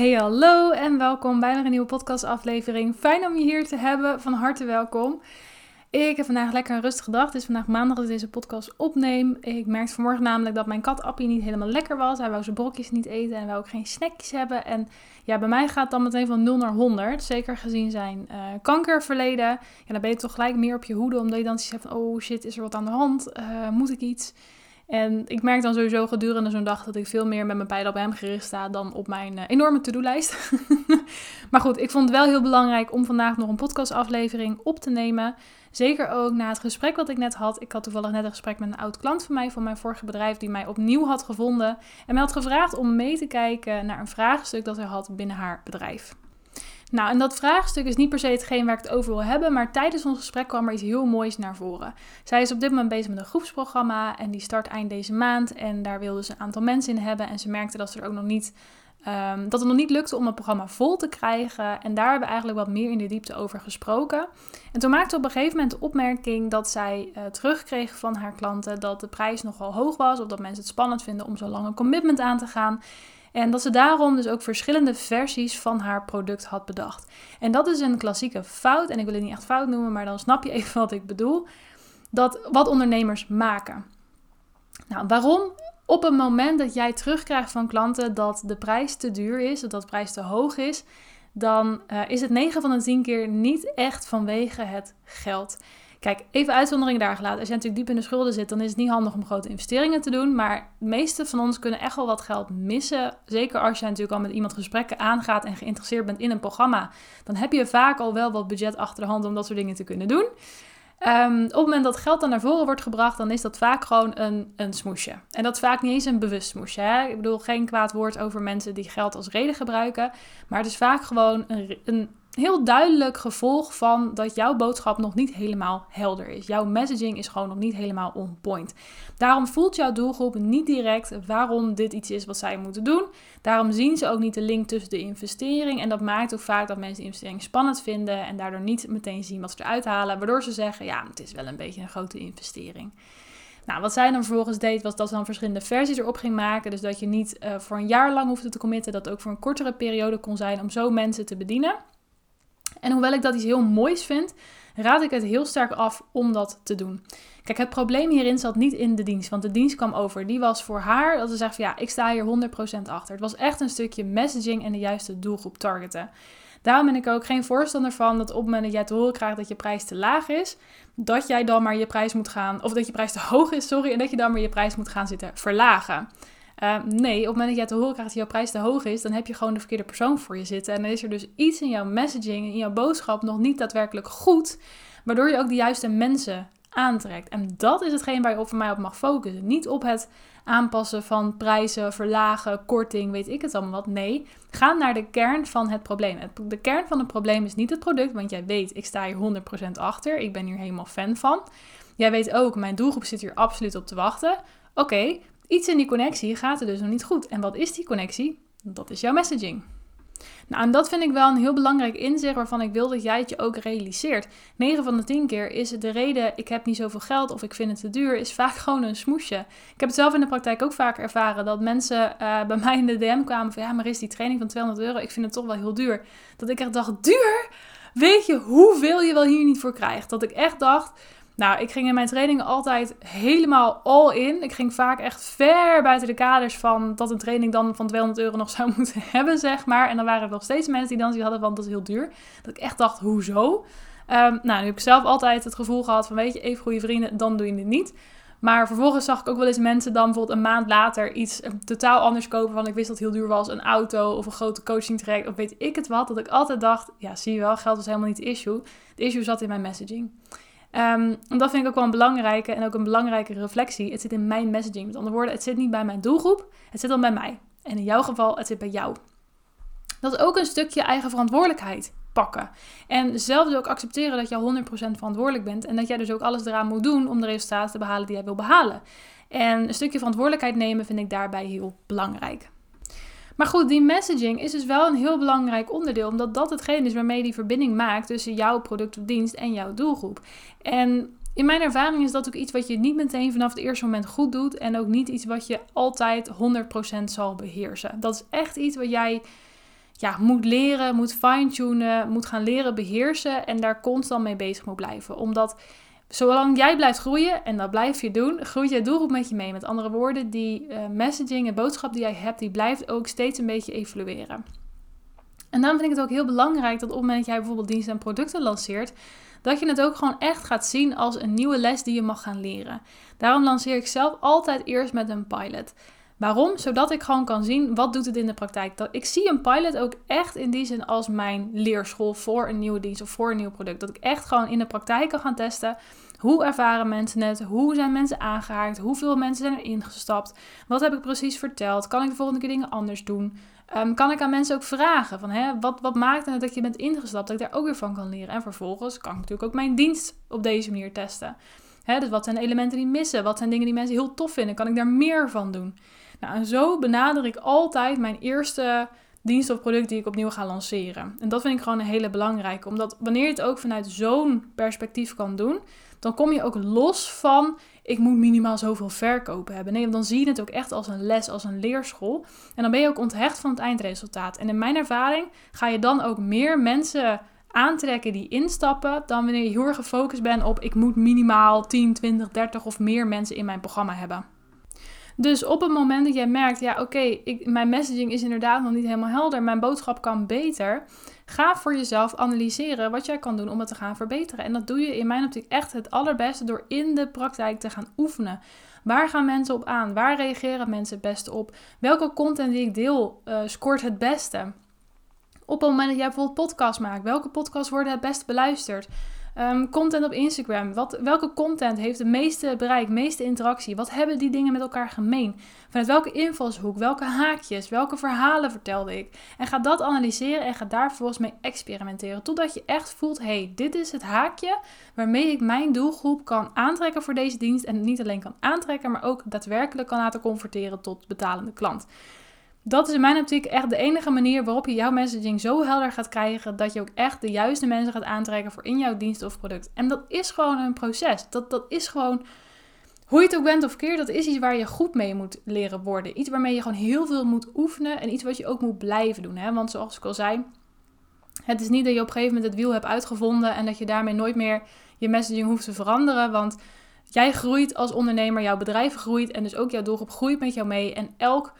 Hey hallo en welkom bij weer een nieuwe podcastaflevering. Fijn om je hier te hebben, van harte welkom. Ik heb vandaag lekker een rustige dag. Het is vandaag maandag dat ik deze podcast opneem. Ik merkte vanmorgen namelijk dat mijn kat Appie niet helemaal lekker was. Hij wou zijn brokjes niet eten en wou ook geen snackjes hebben. En ja, bij mij gaat het dan meteen van 0 naar 100. Zeker gezien zijn uh, kankerverleden. Ja, dan ben je toch gelijk meer op je hoede. Omdat je dan van, oh shit, is er wat aan de hand? Uh, moet ik iets? En ik merk dan sowieso gedurende zo'n dag dat ik veel meer met mijn pijlen op hem gericht sta dan op mijn uh, enorme to-do-lijst. maar goed, ik vond het wel heel belangrijk om vandaag nog een podcastaflevering op te nemen. Zeker ook na het gesprek wat ik net had. Ik had toevallig net een gesprek met een oud klant van mij van mijn vorige bedrijf die mij opnieuw had gevonden. En mij had gevraagd om mee te kijken naar een vraagstuk dat hij had binnen haar bedrijf. Nou, en dat vraagstuk is niet per se hetgeen waar ik het over wil hebben, maar tijdens ons gesprek kwam er iets heel moois naar voren. Zij is op dit moment bezig met een groepsprogramma en die start eind deze maand en daar wilde ze een aantal mensen in hebben en ze merkte dat ze er ook nog niet Um, dat het nog niet lukte om het programma vol te krijgen. En daar hebben we eigenlijk wat meer in de diepte over gesproken. En toen maakte op een gegeven moment de opmerking dat zij uh, terugkreeg van haar klanten dat de prijs nogal hoog was. Of dat mensen het spannend vinden om zo lang een commitment aan te gaan. En dat ze daarom dus ook verschillende versies van haar product had bedacht. En dat is een klassieke fout. En ik wil het niet echt fout noemen, maar dan snap je even wat ik bedoel. Dat wat ondernemers maken. Nou, waarom? Op het moment dat jij terugkrijgt van klanten dat de prijs te duur is, dat de prijs te hoog is, dan uh, is het 9 van de 10 keer niet echt vanwege het geld. Kijk, even uitzonderingen daar gelaten. Als je natuurlijk diep in de schulden zit, dan is het niet handig om grote investeringen te doen. Maar de meeste van ons kunnen echt wel wat geld missen. Zeker als je natuurlijk al met iemand gesprekken aangaat en geïnteresseerd bent in een programma. Dan heb je vaak al wel wat budget achter de hand om dat soort dingen te kunnen doen. Um, op het moment dat geld dan naar voren wordt gebracht, dan is dat vaak gewoon een, een smoesje. En dat is vaak niet eens een bewust smoesje. Ik bedoel, geen kwaad woord over mensen die geld als reden gebruiken. Maar het is vaak gewoon een, een heel duidelijk gevolg van dat jouw boodschap nog niet helemaal helder is. Jouw messaging is gewoon nog niet helemaal on point. Daarom voelt jouw doelgroep niet direct waarom dit iets is wat zij moeten doen. Daarom zien ze ook niet de link tussen de investering. En dat maakt ook vaak dat mensen de investering spannend vinden en daardoor niet meteen zien wat ze eruit halen. Waardoor ze zeggen: ja, het is wel een beetje een grote investering. Nou, wat zij dan vervolgens deed, was dat ze dan verschillende versies erop ging maken. Dus dat je niet uh, voor een jaar lang hoefde te committen, dat ook voor een kortere periode kon zijn om zo mensen te bedienen. En hoewel ik dat iets heel moois vind, raad ik het heel sterk af om dat te doen. Kijk, het probleem hierin zat niet in de dienst, want de dienst kwam over. Die was voor haar dat ze zegt van ja, ik sta hier 100% achter. Het was echt een stukje messaging en de juiste doelgroep targeten. Daarom ben ik ook geen voorstander van dat op het moment dat jij te horen krijgt dat je prijs te laag is, dat jij dan maar je prijs moet gaan, of dat je prijs te hoog is, sorry, en dat je dan maar je prijs moet gaan zitten verlagen. Uh, nee, op het moment dat jij te horen krijgt dat jouw prijs te hoog is, dan heb je gewoon de verkeerde persoon voor je zitten. En dan is er dus iets in jouw messaging, in jouw boodschap nog niet daadwerkelijk goed, waardoor je ook de juiste mensen aantrekt. En dat is hetgeen waar je voor mij op mag focussen. Niet op het aanpassen van prijzen, verlagen, korting, weet ik het allemaal wat. Nee, ga naar de kern van het probleem. De kern van het probleem is niet het product, want jij weet, ik sta hier 100% achter. Ik ben hier helemaal fan van. Jij weet ook, mijn doelgroep zit hier absoluut op te wachten. Oké, Iets in die connectie gaat er dus nog niet goed. En wat is die connectie? Dat is jouw messaging. Nou, en dat vind ik wel een heel belangrijk inzicht waarvan ik wil dat jij het je ook realiseert. 9 van de 10 keer is de reden, ik heb niet zoveel geld of ik vind het te duur, is vaak gewoon een smoesje. Ik heb het zelf in de praktijk ook vaak ervaren dat mensen uh, bij mij in de DM kwamen van ja, maar is die training van 200 euro, ik vind het toch wel heel duur. Dat ik echt dacht, duur? Weet je hoeveel je wel hier niet voor krijgt? Dat ik echt dacht, nou, ik ging in mijn trainingen altijd helemaal all in. Ik ging vaak echt ver buiten de kaders van dat een training dan van 200 euro nog zou moeten hebben, zeg maar. En dan waren er nog steeds mensen die dan hadden, want dat is heel duur. Dat ik echt dacht, hoezo? Um, nou, nu heb ik zelf altijd het gevoel gehad van, weet je, even goede vrienden, dan doe je het niet. Maar vervolgens zag ik ook wel eens mensen dan bijvoorbeeld een maand later iets eh, totaal anders kopen. Van ik wist dat het heel duur was. Een auto of een grote coaching traject of weet ik het wat. Dat ik altijd dacht, ja zie je wel, geld was helemaal niet de issue. De issue zat in mijn messaging. Um, en dat vind ik ook wel een belangrijke en ook een belangrijke reflectie. Het zit in mijn messaging. Met andere woorden, het zit niet bij mijn doelgroep, het zit dan bij mij. En in jouw geval, het zit bij jou. Dat is ook een stukje eigen verantwoordelijkheid pakken. En zelf dus ook accepteren dat jij 100% verantwoordelijk bent. En dat jij dus ook alles eraan moet doen om de resultaten te behalen die jij wil behalen. En een stukje verantwoordelijkheid nemen vind ik daarbij heel belangrijk. Maar goed, die messaging is dus wel een heel belangrijk onderdeel, omdat dat hetgeen is waarmee die verbinding maakt tussen jouw product of dienst en jouw doelgroep. En in mijn ervaring is dat ook iets wat je niet meteen vanaf het eerste moment goed doet en ook niet iets wat je altijd 100% zal beheersen. Dat is echt iets wat jij ja, moet leren, moet fine-tunen, moet gaan leren beheersen en daar constant mee bezig moet blijven. Omdat zolang jij blijft groeien, en dat blijf je doen, groeit je doelgroep met je mee. Met andere woorden, die uh, messaging en boodschap die jij hebt, die blijft ook steeds een beetje evolueren. En daarom vind ik het ook heel belangrijk dat op het moment dat jij bijvoorbeeld diensten en producten lanceert, dat je het ook gewoon echt gaat zien als een nieuwe les die je mag gaan leren. Daarom lanceer ik zelf altijd eerst met een pilot. Waarom? Zodat ik gewoon kan zien wat doet het in de praktijk. Dat, ik zie een pilot ook echt in die zin als mijn leerschool voor een nieuwe dienst of voor een nieuw product. Dat ik echt gewoon in de praktijk kan gaan testen. Hoe ervaren mensen het? Hoe zijn mensen aangehaakt? Hoeveel mensen zijn er ingestapt? Wat heb ik precies verteld? Kan ik de volgende keer dingen anders doen? Ehm, kan ik aan mensen ook vragen van hè, wat, wat maakt het dat je bent ingestapt? Dat ik daar ook weer van kan leren. En vervolgens kan ik natuurlijk ook mijn dienst op deze manier testen. Hè, dus wat zijn de elementen die missen? Wat zijn dingen die mensen heel tof vinden? Kan ik daar meer van doen? Nou, en zo benader ik altijd mijn eerste dienst of product die ik opnieuw ga lanceren. En dat vind ik gewoon een hele belangrijke. Omdat wanneer je het ook vanuit zo'n perspectief kan doen, dan kom je ook los van ik moet minimaal zoveel verkopen hebben. Nee, dan zie je het ook echt als een les, als een leerschool. En dan ben je ook onthecht van het eindresultaat. En in mijn ervaring ga je dan ook meer mensen aantrekken die instappen dan wanneer je heel erg gefocust bent op ik moet minimaal 10, 20, 30 of meer mensen in mijn programma hebben. Dus op het moment dat jij merkt, ja oké, mijn messaging is inderdaad nog niet helemaal helder, mijn boodschap kan beter, ga voor jezelf analyseren wat jij kan doen om het te gaan verbeteren. En dat doe je in mijn optiek echt het allerbeste door in de praktijk te gaan oefenen. Waar gaan mensen op aan? Waar reageren mensen het beste op? Welke content die ik deel uh, scoort het beste? Op het moment dat jij bijvoorbeeld podcast maakt, welke podcasts worden het best beluisterd? Ehm, content op Instagram. Wat, welke content heeft de meeste bereik, meeste interactie? Wat hebben die dingen met elkaar gemeen? Vanuit welke invalshoek, welke haakjes, welke verhalen vertelde ik? En ga dat analyseren en ga daar vervolgens mee experimenteren. Totdat je echt voelt, hey, dit is het haakje waarmee ik mijn doelgroep kan aantrekken voor deze dienst. En niet alleen kan aantrekken, maar ook daadwerkelijk kan laten converteren tot betalende klant. Dat is in mijn optiek echt de enige manier waarop je jouw messaging zo helder gaat krijgen dat je ook echt de juiste mensen gaat aantrekken voor in jouw dienst of product. En dat is gewoon een proces. Dat, dat is gewoon, hoe je het ook bent of keer, dat is iets waar je goed mee moet leren worden. Iets waarmee je gewoon heel veel moet oefenen en iets wat je ook moet blijven doen. Hè? Want zoals ik al zei, het is niet dat je op een gegeven moment het wiel hebt uitgevonden en dat je daarmee nooit meer je messaging hoeft te veranderen. Want jij groeit als ondernemer, jouw bedrijf groeit en dus ook jouw doelgroep groeit met jou mee. En elk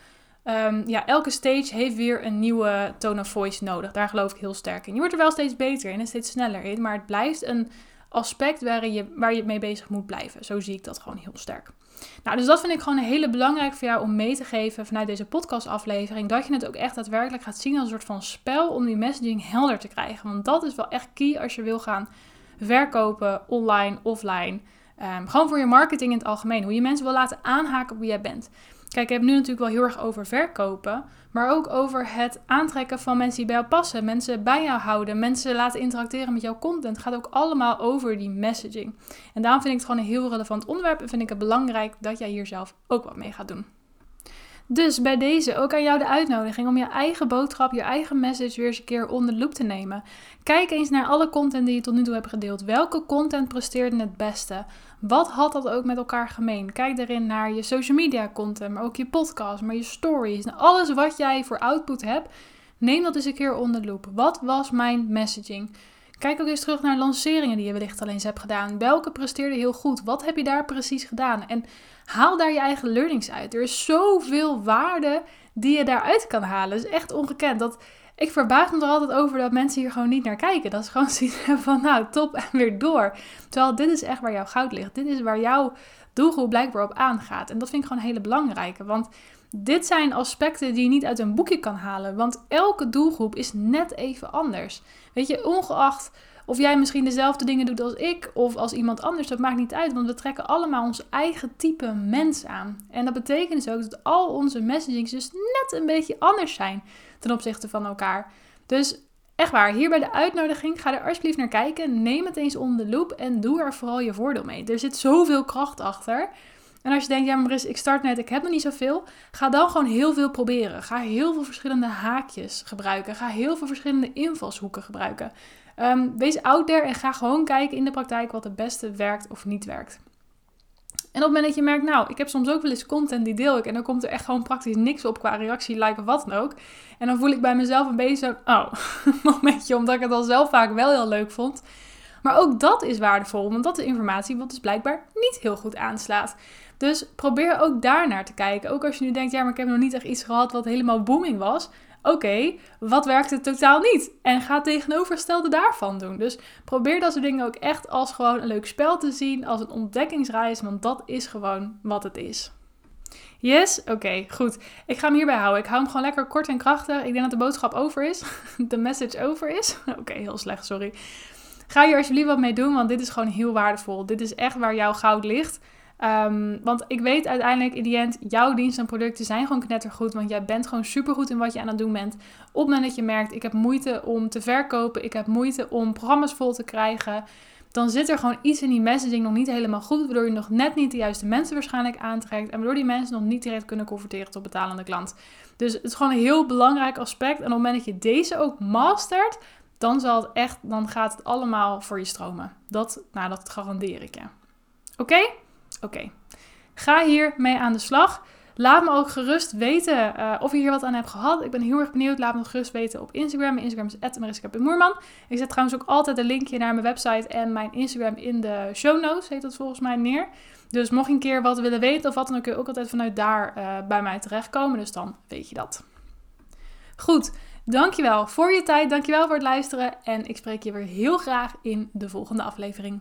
Um, ja, elke stage heeft weer een nieuwe tone of voice nodig. Daar geloof ik heel sterk in. Je wordt er wel steeds beter in en steeds sneller in. Maar het blijft een aspect waarin je, waar je mee bezig moet blijven. Zo zie ik dat gewoon heel sterk. Nou, dus dat vind ik gewoon een hele belangrijk voor jou om mee te geven vanuit deze podcastaflevering. Dat je het ook echt daadwerkelijk gaat zien als een soort van spel om die messaging helder te krijgen. Want dat is wel echt key als je wil gaan verkopen, online, offline. Um, gewoon voor je marketing in het algemeen. Hoe je mensen wil laten aanhaken op wie jij bent. Kijk, ik heb nu natuurlijk wel heel erg over verkopen, maar ook over het aantrekken van mensen die bij jou passen, mensen bij jou houden, mensen laten interacteren met jouw content. Het gaat ook allemaal over die messaging. En daarom vind ik het gewoon een heel relevant onderwerp en vind ik het belangrijk dat jij hier zelf ook wat mee gaat doen. Dus bij deze ook aan jou de uitnodiging om je eigen boodschap, je eigen message weer eens een keer onder de loep te nemen. Kijk eens naar alle content die je tot nu toe hebt gedeeld. Welke content presteerde het beste? Wat had dat ook met elkaar gemeen? Kijk daarin naar je social media content, maar ook je podcast, maar je stories. Nou, alles wat jij voor output hebt, neem dat eens een keer onder de loep. Wat was mijn messaging? Kijk ook eens terug naar lanceringen die je wellicht al eens hebt gedaan. Welke presteerde heel goed? Wat heb je daar precies gedaan? En haal daar je eigen learnings uit. Er is zoveel waarde die je daaruit kan halen. Het is echt ongekend. Dat, ik verbaas me er altijd over dat mensen hier gewoon niet naar kijken. Dat is gewoon zien van nou top en weer door. Terwijl dit is echt waar jouw goud ligt. Dit is waar jouw doelgroep blijkbaar op aangaat. En dat vind ik gewoon een hele belangrijke. Want dit zijn aspecten die je niet uit een boekje kan halen. Want elke doelgroep is net even anders. Weet je, ongeacht of jij misschien dezelfde dingen doet als ik of als iemand anders, dat maakt niet uit. Want we trekken allemaal ons eigen type mens aan. En dat betekent dus ook dat al onze messagings dus net een beetje anders zijn ten opzichte van elkaar. Dus echt waar, hier bij de uitnodiging, ga er alsjeblieft naar kijken. Neem het eens onder de loep en doe er vooral je voordeel mee. Er zit zoveel kracht achter. En als je denkt, ja Maris, ik start net, ik heb nog niet zoveel. Ga dan gewoon heel veel proberen. Ga heel veel verschillende haakjes gebruiken. Ga heel veel verschillende invalshoeken gebruiken. Um, wees out there en ga gewoon kijken in de praktijk wat het beste werkt of niet werkt. En op het moment dat je merkt, nou, ik heb soms ook wel eens content die deel ik en dan komt er echt gewoon praktisch niks op qua reactie, like of wat dan ook. En dan voel ik bij mezelf een beetje zo, oh, momentje, omdat ik het al zelf vaak wel heel leuk vond. Maar ook dat is waardevol, want dat is informatie wat dus blijkbaar niet heel goed aanslaat. Dus probeer ook daar naar te kijken. Ook als je nu denkt, ja, maar ik heb nog niet echt iets gehad wat helemaal booming was. Oké, wat werkte totaal niet? En ga het tegenovergestelde daarvan doen. Dus probeer dat soort dingen ook echt als gewoon een leuk spel te zien, als een ontdekkingsreis, want dat is gewoon wat het is. Yes? Oké, goed. Ik ga hem hierbij houden. Ik hou hem gewoon lekker kort en krachtig. Ik denk dat de boodschap over is. De message over is. Oké, heel slecht, sorry. Ga hier alsjeblieft wat mee doen, want dit is gewoon heel waardevol. Dit is echt waar jouw goud ligt. Ehm, want ik weet uiteindelijk in die end, jouw diensten en producten zijn gewoon knettergoed. Want jij bent gewoon supergoed in wat je aan het doen bent. Op het moment dat je merkt, ik heb moeite om te verkopen, ik heb moeite om programma's vol te krijgen. Dan zit er gewoon iets in die messaging nog niet helemaal goed. Waardoor je nog net niet de juiste mensen waarschijnlijk aantrekt. En waardoor die mensen nog niet direct kunnen converteren tot betalende klant. Dus het is gewoon een heel belangrijk aspect. En op het moment dat je deze ook mastert, dan zal het echt, dan gaat het allemaal voor je stromen. Dat, nou, dat garandeer ik je. Oké? Oké. Ga hier mee aan de slag. Laat me ook gerust weten uh, of je hier wat aan hebt gehad. Ik ben heel erg benieuwd. Laat me gerust weten op Instagram. Mijn Instagram is @mariska.moerman. Ik zet trouwens ook altijd een linkje naar mijn website en mijn Instagram in de show notes. Heet dat volgens mij neer. Dus mocht je een keer wat willen weten of wat, dan kun je ook altijd vanuit daar uh, bij mij terechtkomen. Dus dan weet je dat. Goed. Dankjewel voor je tijd. Dankjewel voor het luisteren. En ik spreek je weer heel graag in de volgende aflevering.